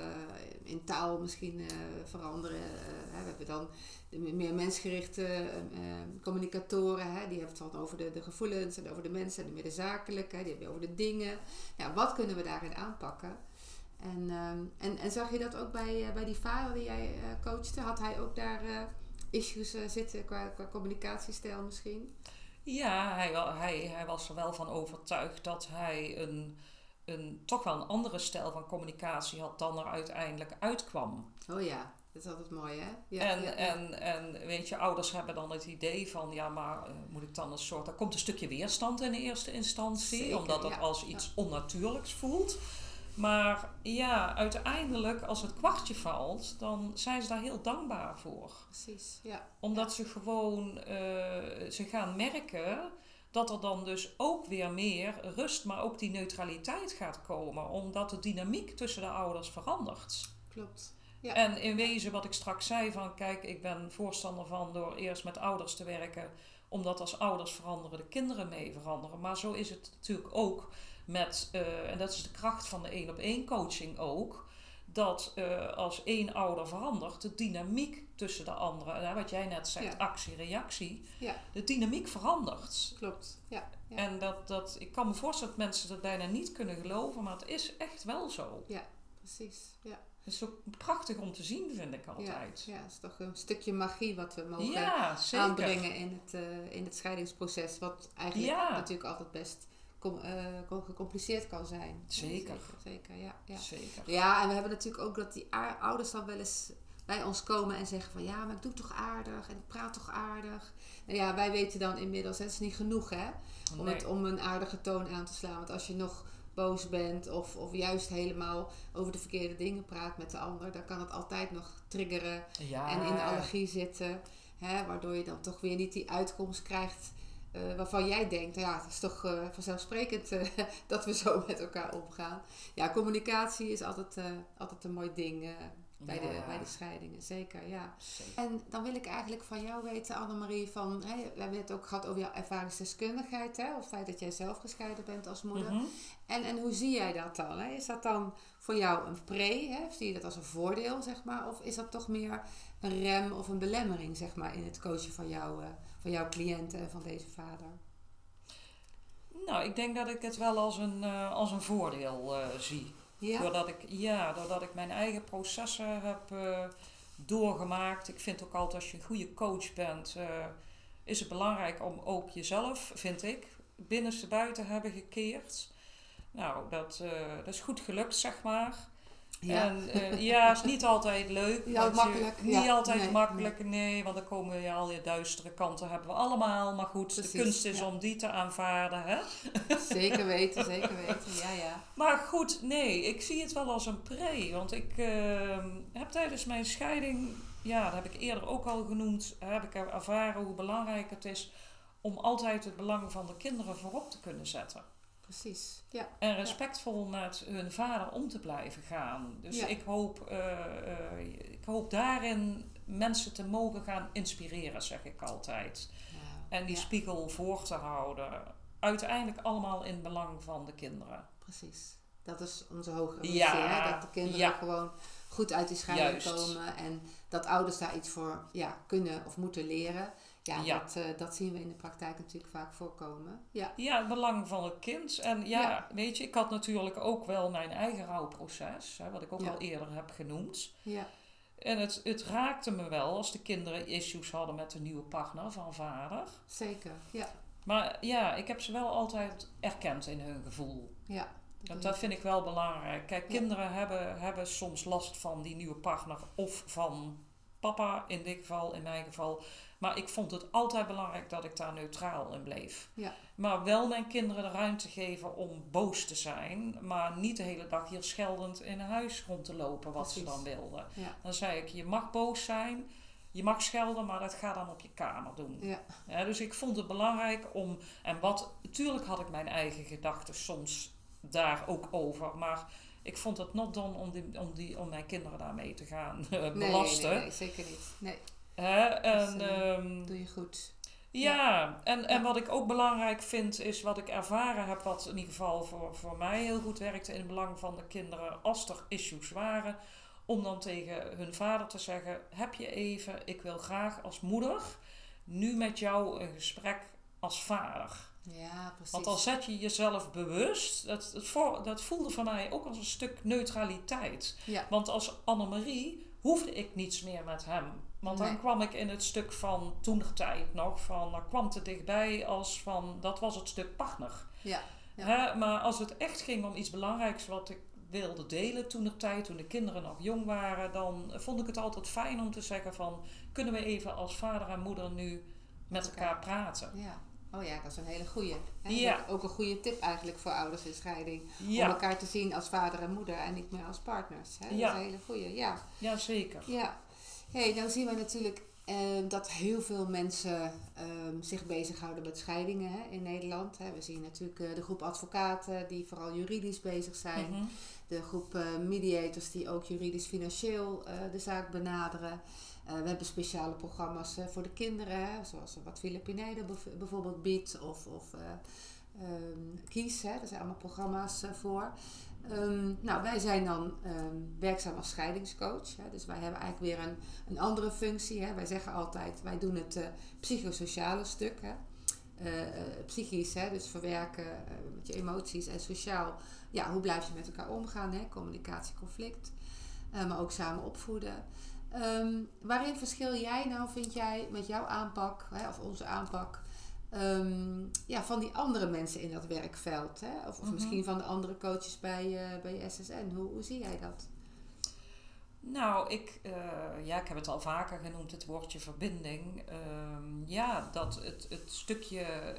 in taal misschien veranderen? Hè, we hebben dan de meer mensgerichte eh, eh, communicatoren. Hè? Die hebben het dan over de, de gevoelens en over de mensen en de meer de zakelijke. Die hebben het over de dingen. Ja, wat kunnen we daarin aanpakken? En, ehm, en, en zag je dat ook bij, eh, bij die vader die jij eh, coachte? Had hij ook daar eh, issues zitten qua, qua communicatiestijl misschien? ja hij, hij, hij was er wel van overtuigd dat hij een, een, toch wel een andere stijl van communicatie had dan er uiteindelijk uitkwam. Oh ja, dat is altijd mooi hè? Ja, en, ja, ja. En, en weet je, ouders hebben dan het idee van, ja, maar moet ik dan een soort. Er komt een stukje weerstand in de eerste instantie, Zeker, omdat het ja. als iets onnatuurlijks voelt. Maar ja, uiteindelijk, als het kwartje valt, dan zijn ze daar heel dankbaar voor. Precies, ja. Omdat ze gewoon, eh, ze gaan merken dat er dan dus ook weer meer rust, maar ook die neutraliteit gaat komen. Omdat de dynamiek tussen de ouders verandert. Klopt. Ja. En in wezen wat ik straks zei van kijk, ik ben voorstander van door eerst met ouders te werken. Omdat als ouders veranderen, de kinderen mee veranderen. Maar zo is het natuurlijk ook met, eh, en dat is de kracht van de één op één coaching ook. Dat eh, als één ouder verandert, de dynamiek tussen de anderen, en wat jij net zegt, Ja. actie-reactie, Ja. de dynamiek verandert. Klopt. Ja. ja. En dat, dat, ik kan me voorstellen dat mensen dat bijna niet kunnen geloven, maar het is echt wel zo. Precies. Ja. Het is ook prachtig om te zien, vind ik altijd. Ja, het is toch een stukje magie wat we mogen Ja, aanbrengen in het, eh, in het scheidingsproces. Wat eigenlijk Ja. natuurlijk altijd best com- eh, com- gecompliceerd kan zijn. Zeker. Ja, zeker, zeker, ja, ja. Zeker. ja, en we hebben natuurlijk ook dat die ouders dan wel eens bij ons komen en zeggen van... Ja, maar ik doe toch aardig en ik praat toch aardig. Nou ja, wij weten dan inmiddels, het is niet genoeg hè. Om, Nee. het, om een aardige toon aan te slaan. Want als je nog boos bent of, of juist helemaal over de verkeerde dingen praat met de ander... dan kan het altijd nog triggeren ja. en in de allergie zitten. Hè, waardoor je dan toch weer niet die uitkomst krijgt eh, waarvan jij denkt, ja, het is toch uh, vanzelfsprekend uh, dat we zo met elkaar omgaan. Ja, communicatie is altijd, altijd een mooi ding bij, ja. de, bij de scheidingen, zeker, ja. Zeker. En dan wil ik eigenlijk van jou weten, Annemarie, van, hè, we hebben het ook gehad over jouw ervaringsdeskundigheid, hè, of het feit dat jij zelf gescheiden bent als moeder. Mm -hmm. en, en hoe zie jij dat dan? Hè? Is dat dan voor jou een pre, hè? zie je dat als een voordeel, zeg maar, of is dat toch meer een rem of een belemmering, zeg maar, in het coachen van, jou, uh, van jouw cliënten en van deze vader? Nou, ik denk dat ik het wel als een, uh, als een voordeel uh, zie. Ja? Doordat, ik, ja, doordat ik mijn eigen processen heb doorgemaakt. Ik vind ook altijd als je een goede coach bent, is het belangrijk om ook jezelf, vind ik, binnenste buiten hebben gekeerd. Nou, dat, dat is goed gelukt, zeg maar. Ja. En uh, ja, is niet altijd leuk. Ja, makkelijk. Je, niet altijd nee, makkelijk, nee. want dan komen ja, al je duistere kanten hebben we allemaal. Maar goed, Precies, de kunst is ja. om die te aanvaarden. Hè? Zeker weten, zeker weten. Ja, ja. Maar goed, nee, ik zie het wel als een pre. Want ik uh, heb tijdens mijn scheiding, ja, dat heb ik eerder ook al genoemd, heb ik ervaren hoe belangrijk het is om altijd het belang van de kinderen voorop te kunnen zetten. Precies, ja. En respectvol ja. met hun vader om te blijven gaan. Dus ja. ik, hoop, uh, uh, ik hoop daarin mensen te mogen gaan inspireren, zeg ik altijd. En die spiegel voor te houden. Uiteindelijk allemaal in belang van de kinderen. Precies. Dat is onze hogere missie, hè? Dat de kinderen gewoon goed uit die scheiding komen. En dat ouders daar iets voor ja, kunnen of moeten leren. Ja, Dat, uh, dat zien we in de praktijk natuurlijk vaak voorkomen. Ja, ja het belang van het kind. En ja, ja. weet je, ik had natuurlijk ook wel mijn eigen rouwproces, hè, wat ik ook al eerder heb genoemd. Ja. En het, het raakte me wel als de kinderen issues hadden met de nieuwe partner van vader. Zeker, ja. Maar ja, ik heb ze wel altijd erkend in hun gevoel. Ja. Dat, dat vind ik wel belangrijk. Kijk, kinderen hebben, hebben soms last van die nieuwe partner of van papa in dit geval, in mijn geval. Maar ik vond het altijd belangrijk dat ik daar neutraal in bleef. Ja. Maar wel mijn kinderen de ruimte geven om boos te zijn. Maar niet de hele dag hier scheldend in huis rond te lopen wat Precies. ze dan wilden. Ja. Dan zei ik, je mag boos zijn. Je mag schelden, maar dat ga dan op je kamer doen. Ja. ja. dus ik vond het belangrijk om... En wat... Natuurlijk had ik mijn eigen gedachten soms daar ook over. Maar ik vond het not done om, die, om, die, om mijn kinderen daarmee te gaan uh, belasten. Nee, nee, zeker niet. Nee. Hè? En, dus, uh, um, doe je goed. Ja, ja. En, ja. en wat ik ook belangrijk vind, is wat ik ervaren heb, wat in ieder geval voor, voor mij heel goed werkte in het belang van de kinderen, als er issues waren, om dan tegen hun vader te zeggen: Heb je even, ik wil graag als moeder nu met jou een gesprek als vader. Ja, precies. Want dan zet je jezelf bewust. Dat, dat, voor, dat voelde voor mij ook als een stuk neutraliteit. Ja. Want als Annemarie hoefde ik niets meer met hem. Want nee. dan kwam ik in het stuk van toenertijd nog, van dan kwam te dichtbij als van dat was het stuk partner. Ja. ja. Hè? Maar als het echt ging om iets belangrijks wat ik wilde delen toen de tijd, toen de kinderen nog jong waren, dan vond ik het altijd fijn om te zeggen van kunnen we even als vader en moeder nu met elkaar praten. Ja. Oh ja, dat is een hele goeie. Ja. Ook een goede tip eigenlijk voor ouders in scheiding. Ja. Om elkaar te zien als vader en moeder en niet meer als partners. Hè? Dat ja. is een hele goeie, ja. Ja, zeker. Ja. Hey, nou zien we natuurlijk uh, dat heel veel mensen uh, zich bezighouden met scheidingen hè, in Nederland. Hè. We zien natuurlijk uh, de groep advocaten die vooral juridisch bezig zijn. Mm -hmm. De groep eh, mediators die ook juridisch-financieel de zaak benaderen. We hebben speciale programma's voor de kinderen, hè, zoals wat Filipinede bijvoorbeeld biedt, of, of um, Kies, hè, daar zijn allemaal programma's voor. Um, nou, wij zijn dan um, werkzaam als scheidingscoach, hè, dus wij hebben eigenlijk weer een, een andere functie. Hè. Wij zeggen altijd, wij doen het psychosociale stuk, hè. psychisch, hè, dus verwerken met je emoties en sociaal, ja, hoe blijf je met elkaar omgaan, hè, communicatie, conflict, maar ook samen opvoeden. Um, waarin verschil jij nou, vind jij, met jouw aanpak, hè, of onze aanpak, um, ja, van die andere mensen in dat werkveld? Hè? Of, of mm -hmm. misschien van de andere coaches bij, uh, bij SSN. Hoe, hoe zie jij dat? Nou, ik, uh, ja, ik heb het al vaker genoemd, het woordje verbinding. Um, ja, dat het, het stukje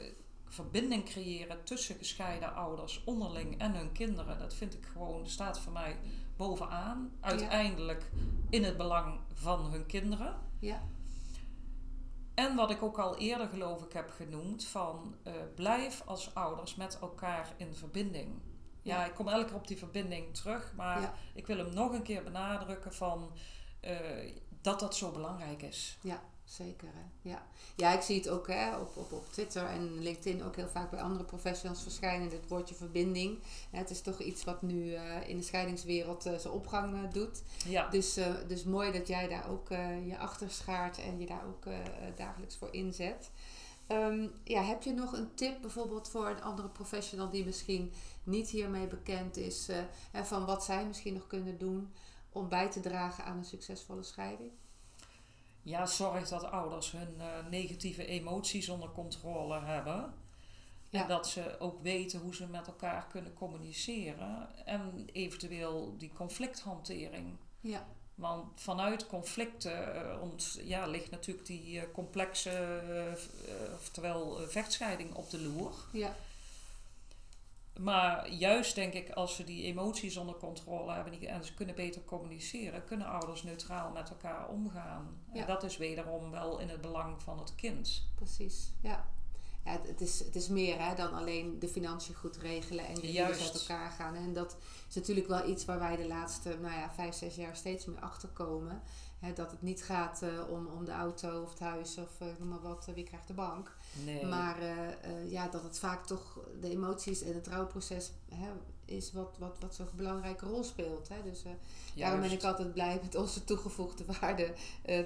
verbinding creëren tussen gescheiden ouders onderling en hun kinderen, dat vind ik gewoon, staat voor mij bovenaan. Uiteindelijk in het belang van hun kinderen. Ja. En wat ik ook al eerder geloof ik heb genoemd, van uh, blijf als ouders met elkaar in verbinding. Ja, ik kom elke keer op die verbinding terug, maar ik wil hem nog een keer benadrukken van uh, dat dat zo belangrijk is. Ja, zeker. Hè? Ja. ja, ik zie het ook hè, op, op, op Twitter en LinkedIn ook heel vaak bij andere professionals verschijnen, dit woordje verbinding. Het is toch iets wat nu uh, in de scheidingswereld uh, zijn opgang uh, doet. Ja. Dus, dus mooi dat jij daar ook je achter schaart en je daar ook dagelijks voor inzet. Um, ja, heb je nog een tip bijvoorbeeld voor een andere professional die misschien niet hiermee bekend is, en van wat zij misschien nog kunnen doen om bij te dragen aan een succesvolle scheiding? Ja, zorg dat ouders hun uh, negatieve emoties onder controle hebben. En dat ze ook weten hoe ze met elkaar kunnen communiceren. En eventueel die conflicthantering. Ja. Want vanuit conflicten uh, ont, ja, ligt natuurlijk die uh, complexe, oftewel vechtscheiding op de loer. Ja. Maar juist denk ik, als ze die emoties onder controle hebben en ze kunnen beter communiceren, kunnen ouders neutraal met elkaar omgaan. En dat is wederom wel in het belang van het kind. Precies, ja. Ja het, is, het is meer hè, dan alleen de financiën goed regelen en de huurders uit elkaar gaan. En dat is natuurlijk wel iets waar wij de laatste nou ja, vijf, zes jaar steeds meer achter komen. Hè, dat het niet gaat uh, om, om de auto of het huis of uh, noem maar wat, uh, wie krijgt de bank. Nee. Maar ja, dat het vaak toch de emoties en het rouwproces hè, is wat, wat, wat zo'n belangrijke rol speelt. Hè. Dus daarom ben ik altijd blij met onze toegevoegde waarde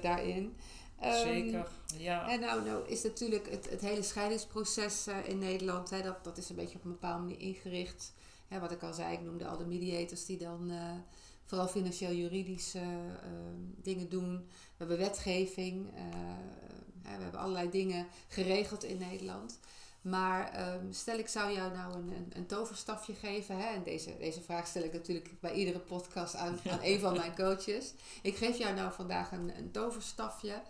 daarin. Zeker, ja. En nou, nou is natuurlijk het, het hele scheidingsproces in Nederland, hè, dat, dat is een beetje op een bepaalde manier ingericht. Hè, wat ik al zei, ik noemde al de mediators die dan vooral financieel-juridische ehm, dingen doen. We hebben wetgeving, uh, we hebben allerlei dingen geregeld in Nederland. Maar ehm, stel ik zou jou nou een, een, een toverstafje geven. Hè? En deze, deze vraag stel ik natuurlijk bij iedere podcast aan, aan een van mijn coaches. Ik geef jou nou vandaag een, een toverstafje.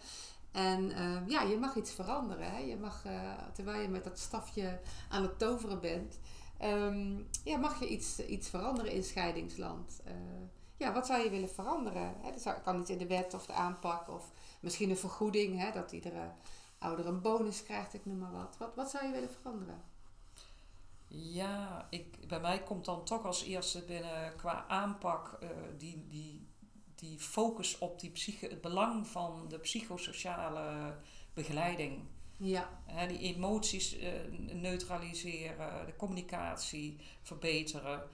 En ehm, ja, je mag iets veranderen. Hè? Je mag, uh, terwijl je met dat stafje aan het toveren bent, ja, mag je iets, iets veranderen in scheidingsland. Uh, ja, wat zou je willen veranderen? Hè? Dat kan niet in de wet of de aanpak of misschien een vergoeding, hè, dat iedere ouder een bonus krijgt, ik noem maar wat. Wat, wat zou je willen veranderen? Ja, ik, bij mij komt dan toch als eerste binnen qua aanpak uh, die, die, die focus op die psyche, het belang van de psychosociale begeleiding. Ja. Die emoties uh, neutraliseren, de communicatie verbeteren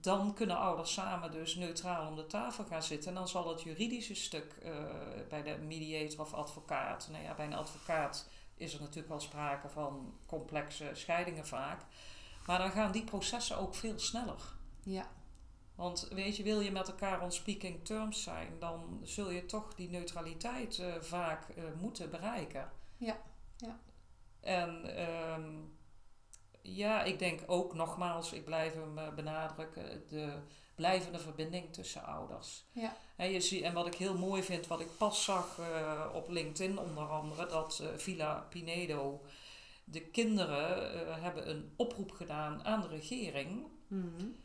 dan kunnen ouders samen dus neutraal om de tafel gaan zitten. En dan zal het juridische stuk uh, bij de mediator of advocaat. Nou ja, bij een advocaat is er natuurlijk wel sprake van complexe scheidingen vaak. Maar dan gaan die processen ook veel sneller. Ja. Want weet je, wil je met elkaar on speaking terms zijn, dan zul je toch die neutraliteit uh, vaak uh, moeten bereiken. Ja, ja. En um, ja, ik denk ook nogmaals, ik blijf hem eh, benadrukken, de blijvende verbinding tussen ouders. Ja. En, je ziet, en wat ik heel mooi vind, wat ik pas zag uh, op LinkedIn onder andere, dat uh, Villa Pinedo, de kinderen uh, hebben een oproep gedaan aan de regering. Mm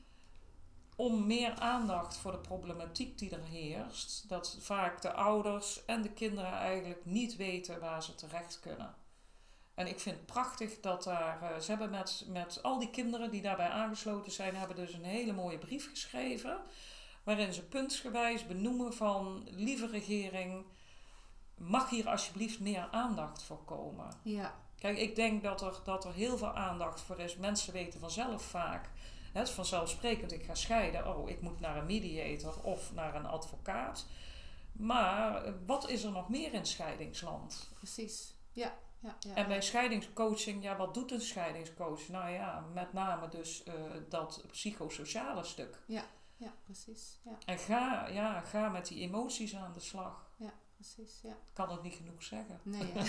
Om meer aandacht voor de problematiek die er heerst. Dat vaak de ouders en de kinderen eigenlijk niet weten waar ze terecht kunnen. En ik vind het prachtig dat daar, uh, ze hebben met, met al die kinderen die daarbij aangesloten zijn, hebben dus een hele mooie brief geschreven. Waarin ze puntsgewijs benoemen van, lieve regering, mag hier alsjeblieft meer aandacht voor komen? Ja. Kijk, ik denk dat er, dat er heel veel aandacht voor is. Mensen weten vanzelf vaak, het is vanzelfsprekend, ik ga scheiden. Oh, ik moet naar een mediator of naar een advocaat. Maar eh, wat is er nog meer in scheidingsland? Precies, ja. Ja, ja, en bij scheidingscoaching, ja, wat doet een scheidingscoach? Nou ja, met name dus uh, dat psychosociale stuk. Ja, ja precies. Ja. En ga, ja, ga met die emoties aan de slag. Precies. Ja. Kan het niet genoeg zeggen. Nee, ja.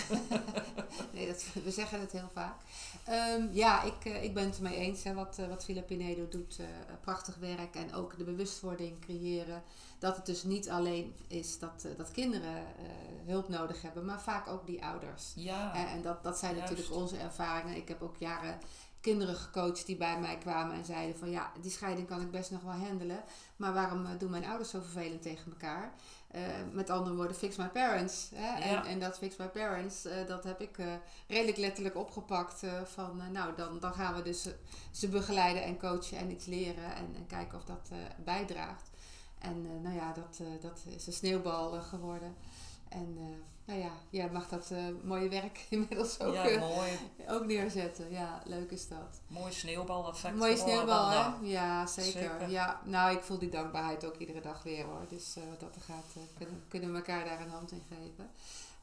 nee dat, we zeggen het heel vaak. Um, ja, ik, uh, ik ben het ermee eens hè, wat, uh, wat Villa Pinedo doet. prachtig werk en ook de bewustwording creëren dat het dus niet alleen is dat, dat kinderen uh, hulp nodig hebben, maar vaak ook die ouders. Ja. en dat, dat zijn natuurlijk onze ervaringen. Ik heb ook jaren kinderen gecoacht die bij mij kwamen en zeiden van ja, die scheiding kan ik best nog wel handelen. Maar waarom eh, doen mijn ouders zo vervelend tegen elkaar? Uh, met andere woorden, fix my parents. Hè? En, en, dat fix my parents, uh, dat heb ik uh, redelijk letterlijk opgepakt. van nou, dan, dan gaan we dus ze begeleiden en coachen en iets leren en, en kijken of dat bijdraagt. En nou ja, dat, dat is een sneeuwbal geworden. En jij mag dat uh, mooie werk inmiddels ook, ja, mooi. ook neerzetten. Ja, leuk is dat. Mooi sneeuwbal-effect. Mooie sneeuwbal, hè? Ja, zeker. Ja, nou, ik voel die dankbaarheid ook iedere dag weer hoor. Dus uh, wat dat er gaat, kunnen, kunnen we elkaar daar een hand in geven.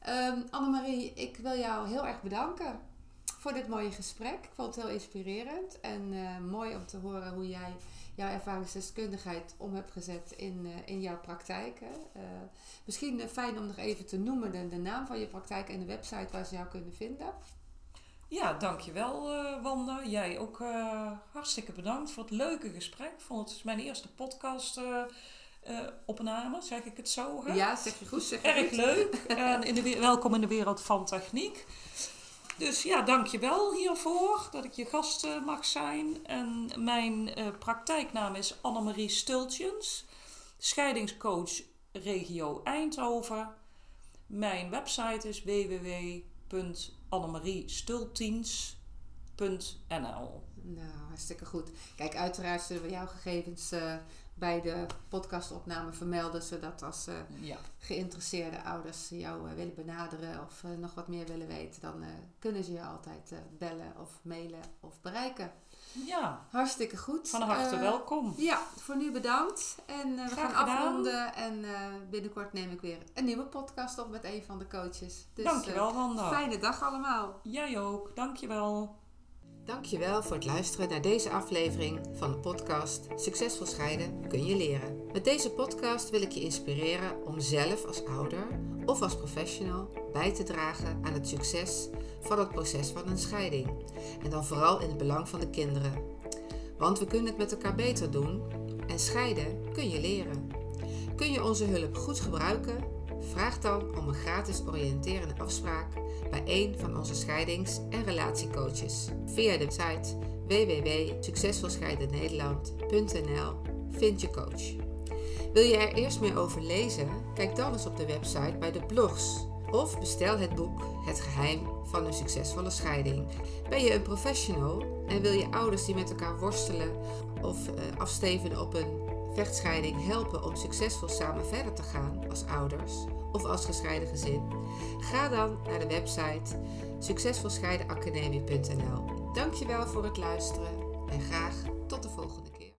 Um, Annemarie, ik wil jou heel erg bedanken voor dit mooie gesprek. Ik vond het heel inspirerend en mooi om te horen hoe jij jouw ervaringsdeskundigheid om hebt gezet in, uh, in jouw praktijk. Uh, misschien uh, fijn om nog even te noemen de, de, naam van je praktijk en de website waar ze jou kunnen vinden. Ja, dankjewel Wanda. Jij ook hartstikke bedankt voor het leuke gesprek. Ik vond het mijn eerste podcast opname, zeg ik het zo? Hè? Ja, zeg je goed. Zeg je Erg goed. leuk. en in de, welkom in de wereld van techniek. Dus ja, dankjewel hiervoor dat ik je gast uh, mag zijn. En mijn uh, praktijknaam is Annemarie Stultjens, scheidingscoach regio Eindhoven. Mijn website is www.annemariestultjens.nl Nou, hartstikke goed. Kijk, uiteraard zullen we jouw gegevens uh, bij de podcastopname vermelden, zodat als uh, ja. geïnteresseerde ouders jou uh, willen benaderen of uh, nog wat meer willen weten, dan kunnen ze je altijd bellen of mailen of bereiken. Ja. Hartstikke goed. Van harte welkom. Ja, voor nu bedankt. En we gaan afronden. En binnenkort neem ik weer een nieuwe podcast op met een van de coaches. Dus, Dankjewel, Wanda. Fijne dag allemaal. Jij ook. Dankjewel. Dankjewel voor het luisteren naar deze aflevering van de podcast Succesvol scheiden kun je leren. Met deze podcast wil ik je inspireren om zelf als ouder of als professional bij te dragen aan het succes van het proces van een scheiding. En dan vooral in het belang van de kinderen. Want we kunnen het met elkaar beter doen en scheiden kun je leren. Kun je onze hulp goed gebruiken? Vraag dan om een gratis oriënterende afspraak bij een van onze scheidings- en relatiecoaches via de site www.succesvolscheidennederland.nl Vind je coach. Wil je er eerst meer over lezen? Kijk dan eens op de website bij de blogs of bestel het boek Het geheim van een succesvolle scheiding. Ben je een professional en wil je ouders die met elkaar worstelen of uh, afsteven op een vechtscheiding helpen om succesvol samen verder te gaan als ouders of als gescheiden gezin? Ga dan naar de website succesvolscheidenacademie.nl. Dankjewel voor het luisteren en graag tot de volgende keer.